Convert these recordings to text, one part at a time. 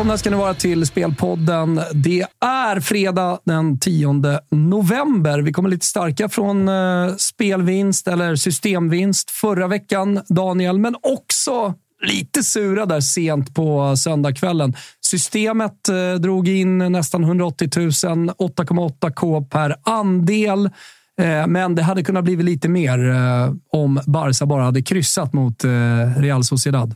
Välkomna ska ni vara till Spelpodden. Det är fredag den 10 november. Vi kommer lite starka från eh, spelvinst eller systemvinst förra veckan, Daniel, men också lite sura där sent på söndagskvällen. Systemet eh, drog in nästan 180 000, 8,8k per andel. Eh, men det hade kunnat bli lite mer om Barca bara hade kryssat mot Real Sociedad.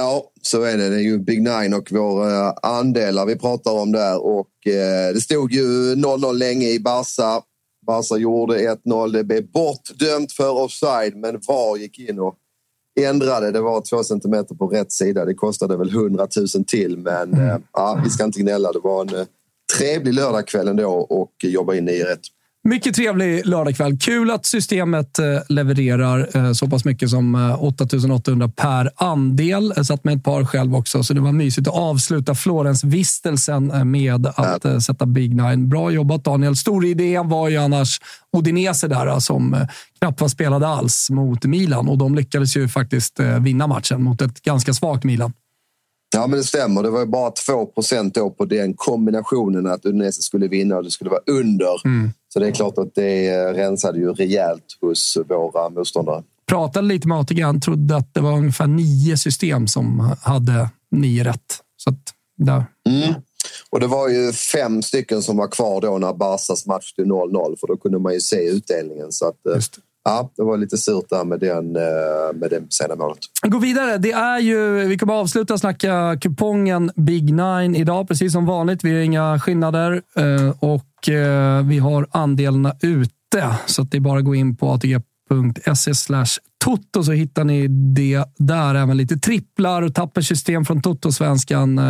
Ja, så är det. Det är ju Big Nine och våra andelar vi pratar om där. Och eh, det stod ju 0-0 länge i Barca. Barca gjorde 1-0. Det blev bortdömt för offside, men VAR gick in och ändrade. Det var två centimeter på rätt sida. Det kostade väl 100 000 till, men eh, ja, vi ska inte gnälla. Det var en eh, trevlig lördagkväll ändå och jobba in i rätt. Mycket trevlig lördagkväll. Kul att systemet eh, levererar eh, så pass mycket som eh, 8800 per andel. Jag satt med ett par själv också, så det var mysigt att avsluta Florens-vistelsen eh, med att eh, sätta Big Nine. Bra jobbat Daniel. Stor idé var ju annars Odinese där eh, som eh, knappt var spelade alls mot Milan och de lyckades ju faktiskt eh, vinna matchen mot ett ganska svagt Milan. Ja, men det stämmer. Det var bara 2 procent på den kombinationen att Udinese skulle vinna och det skulle vara under. Så det är klart att det rensade ju rejält hos våra motståndare. Pratade lite med ATG. Han trodde att det var ungefär nio system som hade nio rätt. Så att, där. Mm. Och det var ju fem stycken som var kvar då när Barcas match stod 0-0 för då kunde man ju se utdelningen. Så att, eh, Just ja, det var lite surt där med, den, eh, med det sena målet. Gå vidare. Det är ju, vi kommer avsluta snacka kupongen Big Nine idag, precis som vanligt. Vi har inga skillnader eh, och eh, vi har andelarna ute. Så att det är bara att gå in på atg.se slash toto så hittar ni det där. Även lite tripplar och tappersystem från Toto-svenskan.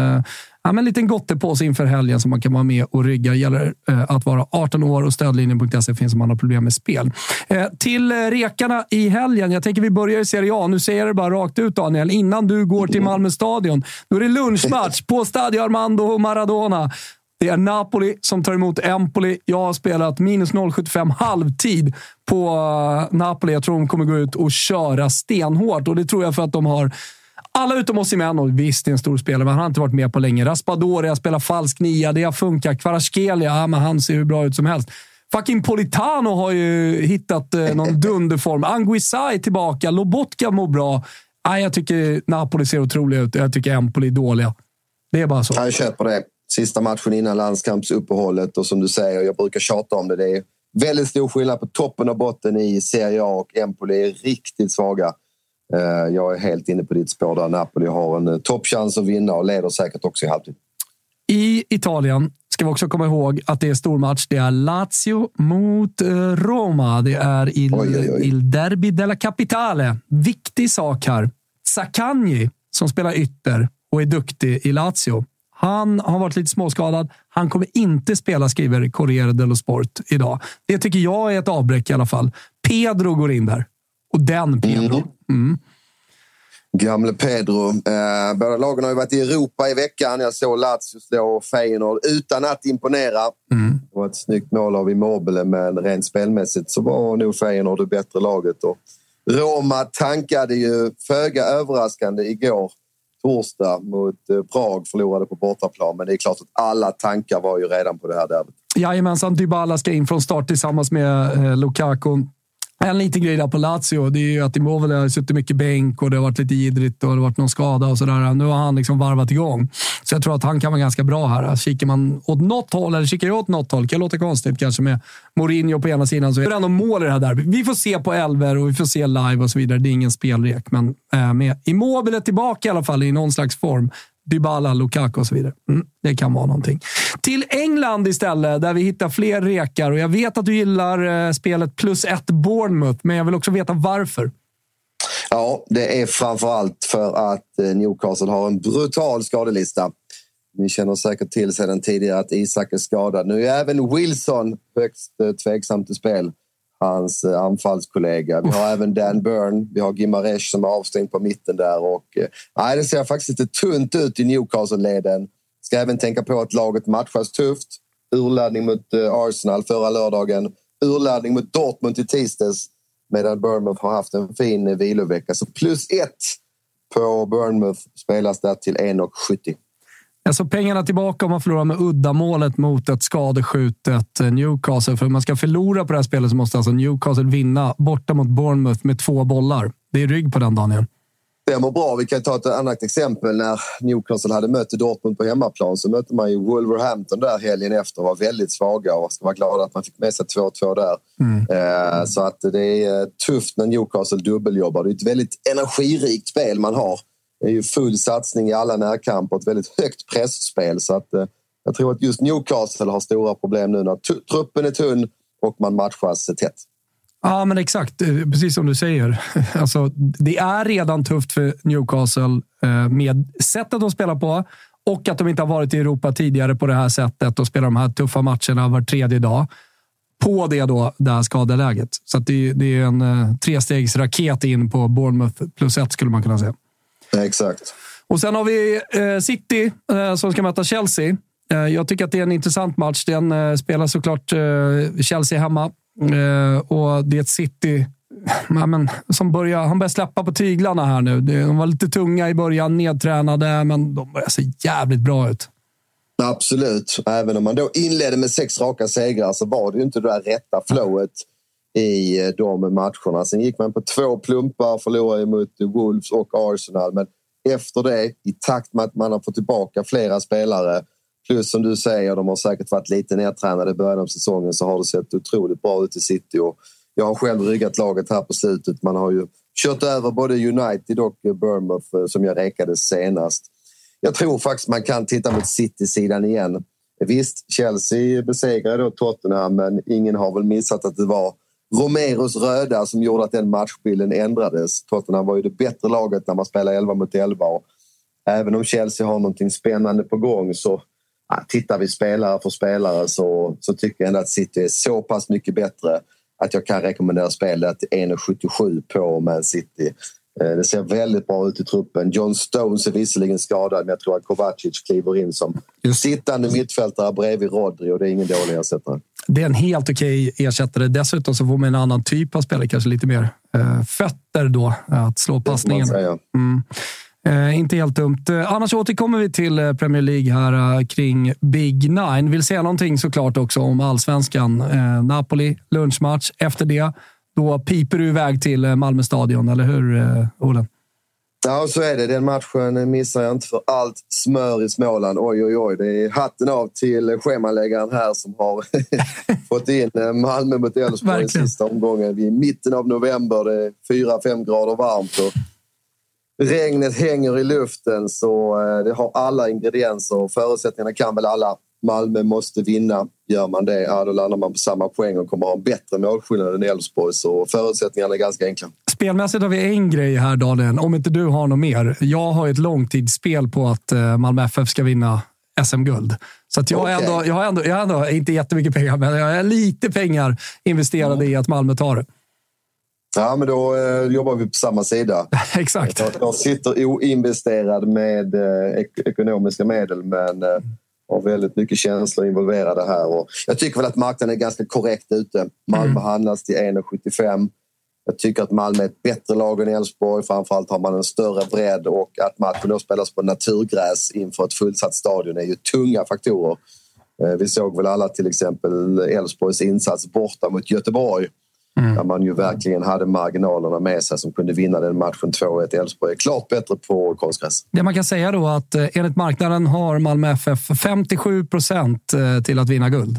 Ja, men en liten gottepåse inför helgen som man kan vara med och rygga. gäller eh, att vara 18 år och stödlinjen.se finns om man har problem med spel. Eh, till eh, rekarna i helgen. Jag tänker vi börjar i Serie A. Nu säger jag det bara rakt ut Daniel. Innan du går till Malmö stadion. Då är det lunchmatch på Stadio Armando Maradona. Det är Napoli som tar emot Empoli. Jag har spelat minus 0,75 halvtid på eh, Napoli. Jag tror de kommer gå ut och köra stenhårt och det tror jag för att de har alla utom Osimhen, och visst det är en stor spelare, men han har inte varit med på länge. Raspadori har spelat falsk nia, det har funkat. Kvaratskhelia, ja, men han ser hur bra ut som helst. Fucking Politano har ju hittat eh, någon dunderform. Anguissa är tillbaka. Lobotka mår bra. Nej, jag tycker Napoli ser otroliga ut. Jag tycker Empoli är dåliga. Det är bara så. Jag köper det. Sista matchen innan landskampsuppehållet och som du säger, jag brukar tjata om det. Det är väldigt stor skillnad på toppen och botten i Serie A och Empoli är riktigt svaga. Eh, Jag är helt inne på ditt spår där. Napoli har en eh, toppchans att vinna och leder säkert också i halvtid. I Italien ska vi också komma ihåg att det är stormatch. Det är Lazio mot eh, Roma. Det är Il, Oj, oj, oj. Il Derby della Capitale. Viktig sak här. Zaccagni, som spelar ytter och är duktig i Lazio. Han har varit lite småskadad. Han kommer inte spela, skriver Corriere dello Sport idag. Det tycker jag är ett avbräck i alla fall. Pedro går in där. Och den Pedro. Mm. Gamle Pedro. Eh, båda lagen har ju varit i Europa i veckan. Jag såg Lazio slå Feyenoord utan att imponera. Mm. Det var ett snyggt mål av Immobile, men rent spelmässigt så var nog Feyenoord det bättre laget. Och Roma tankade ju föga överraskande igår torsdag mot eh, Prag, förlorade på bortaplan. Men det är klart att alla tankar var ju redan på det här derbyt. Jajamensan, Dybala ska in från start tillsammans med eh, Lukaku. En liten grej där på Lazio, det är ju att Immobile har suttit mycket bänk och det har varit lite idrigt och det har varit någon skada och sådär. Nu har han liksom varvat igång. Så jag tror att han kan vara ganska bra här. Kikar man åt något håll, eller kikar jag åt något håll, kan låta konstigt kanske med Mourinho på ena sidan, så är det ändå mål i det här derbyt. Vi får se på elver och vi får se live och så vidare. Det är ingen spelrek, men eh, med Immobile tillbaka i alla fall i någon slags form Dybala, Lukaku och så vidare. Mm, det kan vara någonting. Till England istället, där vi hittar fler rekar. Och jag vet att du gillar eh, spelet plus ett Bournemouth, men jag vill också veta varför. Ja, det är framförallt för att eh, Newcastle har en brutal skadelista. Ni känner säkert till sedan tidigare att Isak är skadad. Nu är även Wilson högst eh, tveksam till spel hans eh, anfallskollega. Vi har även Dan Byrne, vi har Gimaresh som är avstängd på mitten där. Och, eh, nej, det ser faktiskt lite tunt ut i Newcastle-leden. Ska även tänka på att laget matchas tufft. Urladdning mot eh, Arsenal förra lördagen. Urladdning mot Dortmund i tisdags. Medan Bournemouth har haft en fin vilovecka. Så plus ett på Bournemouth spelas där till 1,70. Alltså pengarna tillbaka om man förlorar med uddamålet mot ett skadeskjutet eh, Newcastle. För om man ska förlora på det här spelet så måste alltså Newcastle vinna borta mot Bournemouth med två bollar. Det är rygg på den, Daniel. Det mår bra. Vi kan ta ett annat exempel. När Newcastle hade mött Dortmund på hemmaplan så mötte man ju Wolverhampton där helgen efter och var väldigt svaga och ska vara glada att man fick med sig 2-2 där. Mm. Eh, så att det är tufft när Newcastle dubbeljobbar. Det är ett väldigt energirikt spel man har det är ju full satsning i alla närkamper, ett väldigt högt pressspel. Så att, eh, jag tror att just Newcastle har stora problem nu när truppen är tunn och man matchas tätt. Ja, men exakt. Precis som du säger. Alltså, det är redan tufft för Newcastle eh, med sättet de spelar på och att de inte har varit i Europa tidigare på det här sättet och spelar de här tuffa matcherna var tredje dag. På det då, det här skadeläget. Så det, det, är en eh, trestegsraket in på Bournemouth plus ett skulle man kunna säga. Exakt. Och sen har vi eh, City eh, som ska möta Chelsea. Eh, jag tycker att det är en intressant match. Den spelar såklart Chelsea hemma och det är ett City ja, men, som börjar, han börjar släppa på tyglarna här nu. De var lite tunga i början, nedtränade, men de börjar se jävligt bra ut. Absolut. Även om man då inledde med sex raka segrar så var det ju inte det där rätta flowet i eh, de matcherna. Sen gick man på två plumpar, förlorade mot Wolves och Arsenal. Men efter det, i takt med att man har fått tillbaka flera spelare plus som du säger, de har säkert varit lite nedtränade i början av säsongen så har det sett otroligt bra ut i City. Och jag har själv ryggat laget här på slutet. Man har ju kört över både United och Bournemouth eh, som jag räkade senast. Jag tror faktiskt man kan titta mot City-sidan igen. Visst, Chelsea besegrade då Tottenham men ingen har väl missat att det var Romeros röda som gjorde att den matchbilden ändrades. Tottenham var ju det bättre laget när man spelade 11 mot 11. Och även om Chelsea har någonting spännande på gång så ja, tittar vi spelare för spelare så, så tycker jag ändå att City är så pass mycket bättre att jag kan rekommendera spelet 1,77 på Man City. Eh, det ser väldigt bra ut i truppen. John Stones är visserligen skadad men jag tror att Kovacic kliver in som Just. sittande mittfältare bredvid Rodri och det är ingen dålig ersättare. Det är en helt okej ersättare. Dessutom så får man en annan typ av spelare, kanske lite mer eh, fötter då, att slå passningen. Mm. Eh, inte helt dumt. Eh, annars återkommer vi till Premier League här eh, kring Big Nine. Vill säga någonting såklart också om allsvenskan. Napoli, lunchmatch. Efter det då piper du iväg till eh, Malmö stadion, eller hur eh, Olen? Ja, så är det. Den matchen missar jag inte för allt smör i Småland. Oj, oj, oj. Det är hatten av till schemaläggaren här som har fått in eh, Malmö mot Elfsborg i sista omgången. Vi är i mitten av november. Det är 4-5 grader varmt. Och regnet hänger i luften, så det har alla ingredienser. Förutsättningarna kan väl alla Malmö måste vinna. Gör man det, ja, då landar man på samma poäng och kommer ha en bättre målskillnad än Elfsborg. Så förutsättningarna är ganska enkla. Spelmässigt har vi en grej här, Daniel. Om inte du har något mer. Jag har ett långtidsspel på att eh, Malmö FF ska vinna SM-guld. Så jag, okay. ändå, jag, har ändå, jag har ändå, inte jättemycket pengar, men jag har lite pengar investerade mm. i att Malmö tar det. Ja, men då eh, jobbar vi på samma sida. Exakt. Jag, jag sitter oinvesterad med eh, ek ekonomiska medel men eh, har väldigt mycket känslor involverade här. Och jag tycker väl att marknaden är ganska korrekt ute. Malmö mm. handlas till 1,75. Jag tycker att Malmö är ett bättre lag än Elfsborg. Framförallt har man en större bredd och att matchen då spelas på naturgräs inför ett fullsatt stadion är ju tunga faktorer. Eh, vi såg väl alla till exempel Elfsborgs insats borta mot Göteborg Mm. Där man ju verkligen hade marginalerna med sig som kunde vinna den matchen 2-1. Elfsborg är klart bättre på konstgräs. Det man kan säga då att eh, enligt marknaden har Malmö FF 57 procent eh, till att vinna guld.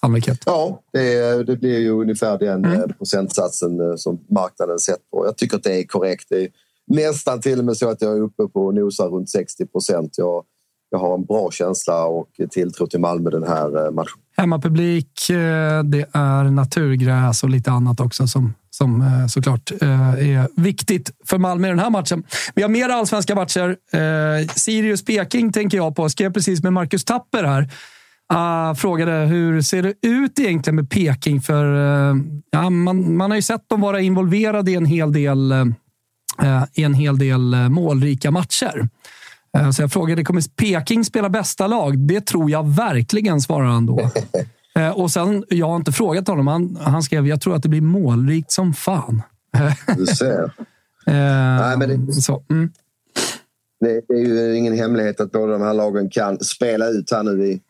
Sannolikhet. Ja, det, det blir ju ungefär den mm. Eh, procentsatsen som marknaden sett på. Jag tycker att det är korrekt. Det är nästan till och med så att jag är uppe på och nosar runt 60 procent. Jag, jag har en bra känsla och tilltro till Malmö den här eh, matchen. Hemmapublik, eh, det är naturgräs och lite annat också som, som eh, såklart är viktigt för Malmö i den här matchen. Vi har mer allsvenska matcher. Sirius Peking tänker jag på. Skrev precis med Marcus Tapper här. Uh, frågade hur ser det ut egentligen med Peking? För uh, ja, man, man har ju sett dem vara involverade i en hel del, uh, i en hel del målrika matcher. Eh, så jag frågade, kommer Peking spela bästa lag? Det tror jag verkligen, svarar han då. Eh, och sen, jag har inte frågat honom. Han, han skrev, jag tror att det blir målrikt som fan. Du ser. Eh, Nej, men det, så, mm. det, det, är ju ingen hemlighet att båda de här lagen kan spela ut här nu i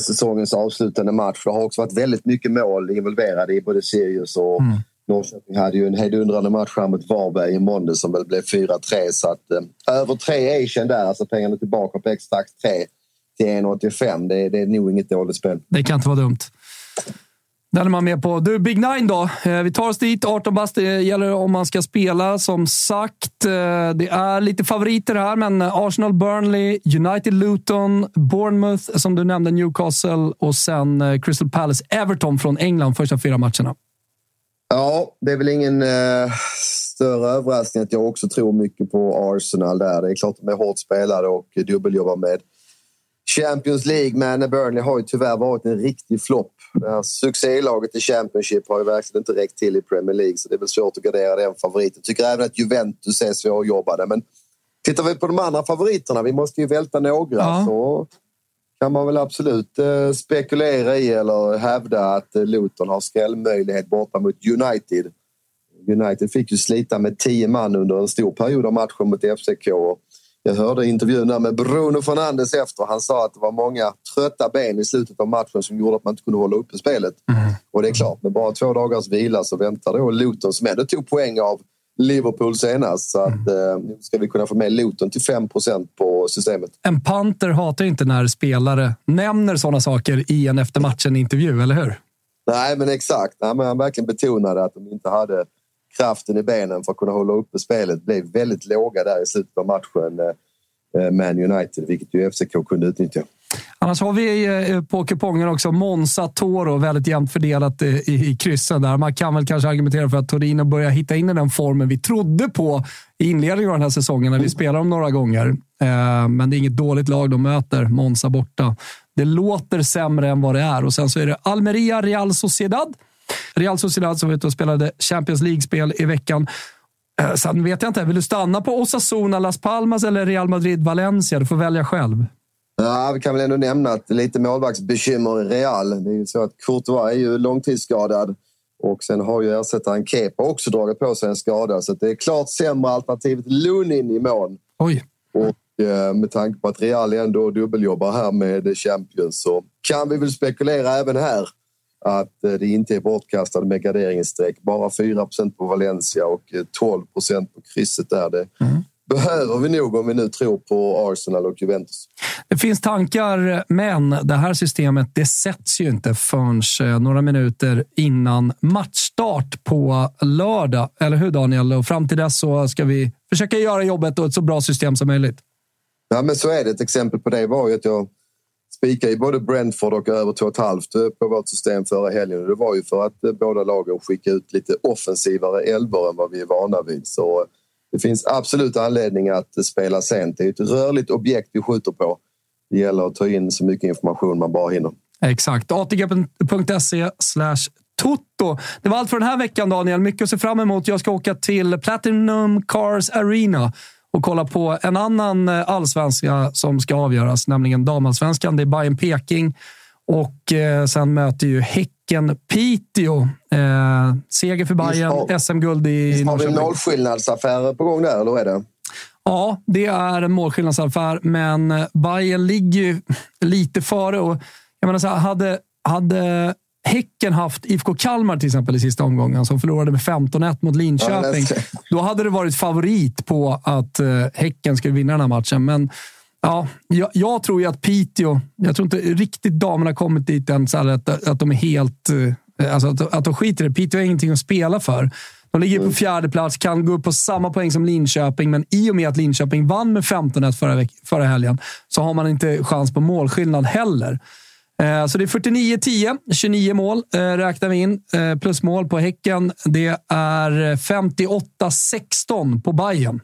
säsongens avslutande match. Det har också varit väldigt mycket mål involverade i både Sirius och mm. Norrköping hade ju en hejdundrande match här mot Varberg i måndag som väl blev 4-3 så att eh, över 3 Asian där, alltså pengarna tillbaka på exakt 3 till 1,85. Det, det är nog inget dåligt spel. Det kan inte vara dumt. Den är man med på. Du, Big Nine då. Eh, vi tar oss dit. 18 bast. Det gäller om man ska spela. Som sagt, eh, det är lite favoriter här, men Arsenal, Burnley, United, Luton, Bournemouth, som du nämnde, Newcastle och sen eh, Crystal Palace, Everton från England första fyra matcherna. Ja, det är väl ingen eh, större överraskning att jag också tror mycket på Arsenal där. Det är klart de är hårt spelare och dubbeljobbar med Champions League, men Burnley har ju tyvärr varit en riktig flopp. Succélaget i Championship har ju verkligen inte räckt till i Premier League så det är väl svårt att gardera den favoriten. Jag tycker även att Juventus är svårjobbade. Men tittar vi på de andra favoriterna, vi måste ju välta några. Ja. Så kan man väl absolut eh, spekulera i eller hävda att eh, Luton har skrällmöjlighet borta mot United. United fick ju slita med tio man under en stor period av matchen mot FCK. Jag hörde intervjun där med Bruno Fernandes efter. Han sa att det var många trötta ben i slutet av matchen som gjorde att man inte kunde hålla uppe spelet. Mm. Och det är klart, med bara två dagars vila så väntar då Luton som ändå tog poäng av Liverpool senast. Så att, mm. eh, nu ska vi kunna få med Luton till 5% på systemet. En panter hatar inte när spelare nämner sådana saker i en efter matchen-intervju, eller hur? Nej, men exakt. Nej, men han verkligen betonade att de inte hade kraften i benen för att kunna hålla uppe spelet. Blev väldigt låga där i slutet av matchen, eh, eh Man United, vilket ju FCK kunde utnyttja. Annars har vi eh, eh, på kupongen också Monza Toro, väldigt jämnt fördelat eh, i, i kryssen där. Man kan väl kanske argumentera för att Torino börjar hitta in i den formen vi trodde på i inledningen av den här säsongen när vi spelar dem några gånger. Eh, men det är inget dåligt lag de möter, Monza borta. Det låter sämre än vad det är och sen så är det Almeria Real Sociedad. Real Sociedad som var ute och spelade Champions League-spel i veckan. Sen vet jag inte, vill du stanna på Osasuna, Las Palmas eller Real Madrid, Valencia? Du får välja själv. Ja, vi kan väl ändå nämna att lite målvaktsbekymmer i Real. Det är ju så att Courtois är ju långtidsskadad och sen har ju ersättaren Kepa också dragit på sig en skada. Så det är klart sämre alternativet Lunin i mål. Oj. Och eh, med tanke på att Real ändå dubbeljobbar här med Champions så kan vi väl spekulera även här att eh, det inte är bortkastat med garderingsstreck. Bara 4% på Valencia och 12 eh, på krysset där. Det, mm behöver vi nog om vi nu tror på Arsenal och Juventus. Det finns tankar, men det här systemet det sätts ju inte förrän eh, några minuter innan matchstart på lördag. Eller hur Daniel? Och fram till dess så ska vi försöka göra jobbet och ett så bra system som möjligt. Ja, men så är det. Ett exempel på det var ju att jag spikade i både Brentford och över 2,5 på vårt system förra helgen. Det var ju för att eh, båda lagen skickade ut lite offensivare elvor än vad vi är vana vid. Så det finns absolut anledning att spela sent. Det är ett rörligt objekt vi skjuter på. Det gäller att ta in så mycket information man bara hinner. Exakt. ATG.se Toto. Det var allt för den här veckan, Daniel. Mycket att se fram emot. Jag ska åka till Platinum Cars Arena och kolla på en annan eh, allsvenska som ska avgöras, nämligen damallsvenskan. Det är Bayern Peking och eh, sen möter ju Häcken Piteå. Eh, seger för Bayern, SM-guld i Norrköping. Har vi målskillnadsaffärer på gång där, eller är det? Ja, det är en målskillnadsaffär, men Bayern ligger ju lite före. Och jag menar så här, hade, hade Häcken haft IFK Kalmar till exempel i sista omgången, som förlorade med 15-1 mot Linköping, ja, då hade det varit favorit på att uh, Häcken skulle vinna den här matchen. Men ja, jag, jag, tror ju att Piteå, jag tror inte riktigt damerna kommit dit än, så att, att de är helt... Uh, alltså att, att de skiter i det. Piteå har ingenting att spela för. De ligger på mm. fjärde plats, kan gå upp på samma poäng som Linköping, men i och med att Linköping vann med 15-1 förra, förra helgen så har man inte chans på målskillnad heller. Eh, så det är 49-10, 29 mål eh, räknar vi in. Eh, plus mål på Häcken. Det är 58-16 på Bayern.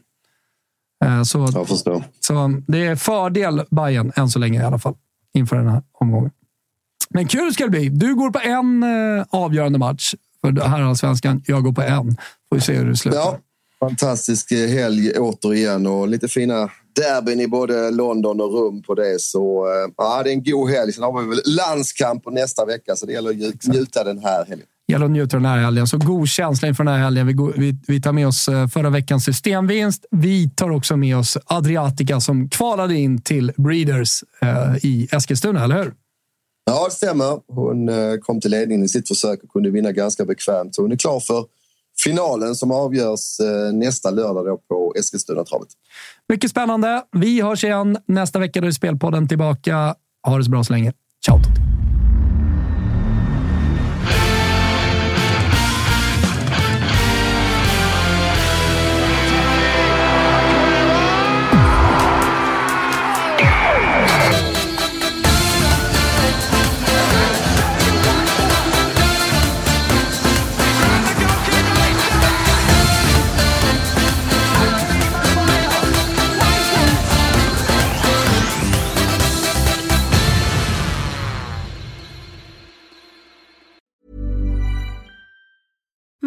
Så, Jag förstår. Så det är fördel Bayern än så länge i alla fall inför den här omgången. Men kul ska det bli. Du går på en avgörande match för herrallsvenskan. Jag går på en. Får vi se hur det slutar. Ja, fantastisk helg återigen och lite fina derbyn i både London och Rum på det. Så eh, ja, det är en god helg. Sen har vi väl landskamp nästa vecka, så det gäller att njuta den här helgen. Gäller att njuta den här helgen. Så god känsla inför den här helgen. Vi, vi, vi tar med oss eh, förra veckans systemvinst. Vi tar också med oss Adriatica som kvalade in till Breeders eh, i Eskilstuna, eller hur? Ja, det stämmer. Hon eh, kom till ledningen i sitt försök och kunde vinna ganska bekvämt. Så hon är klar för finalen som avgörs eh, nästa lördag då på Eskilstuna-travet. Mycket spännande. Vi hörs igen nästa vecka. Då är Spelpodden tillbaka. Ha det så bra så länge. Ciao!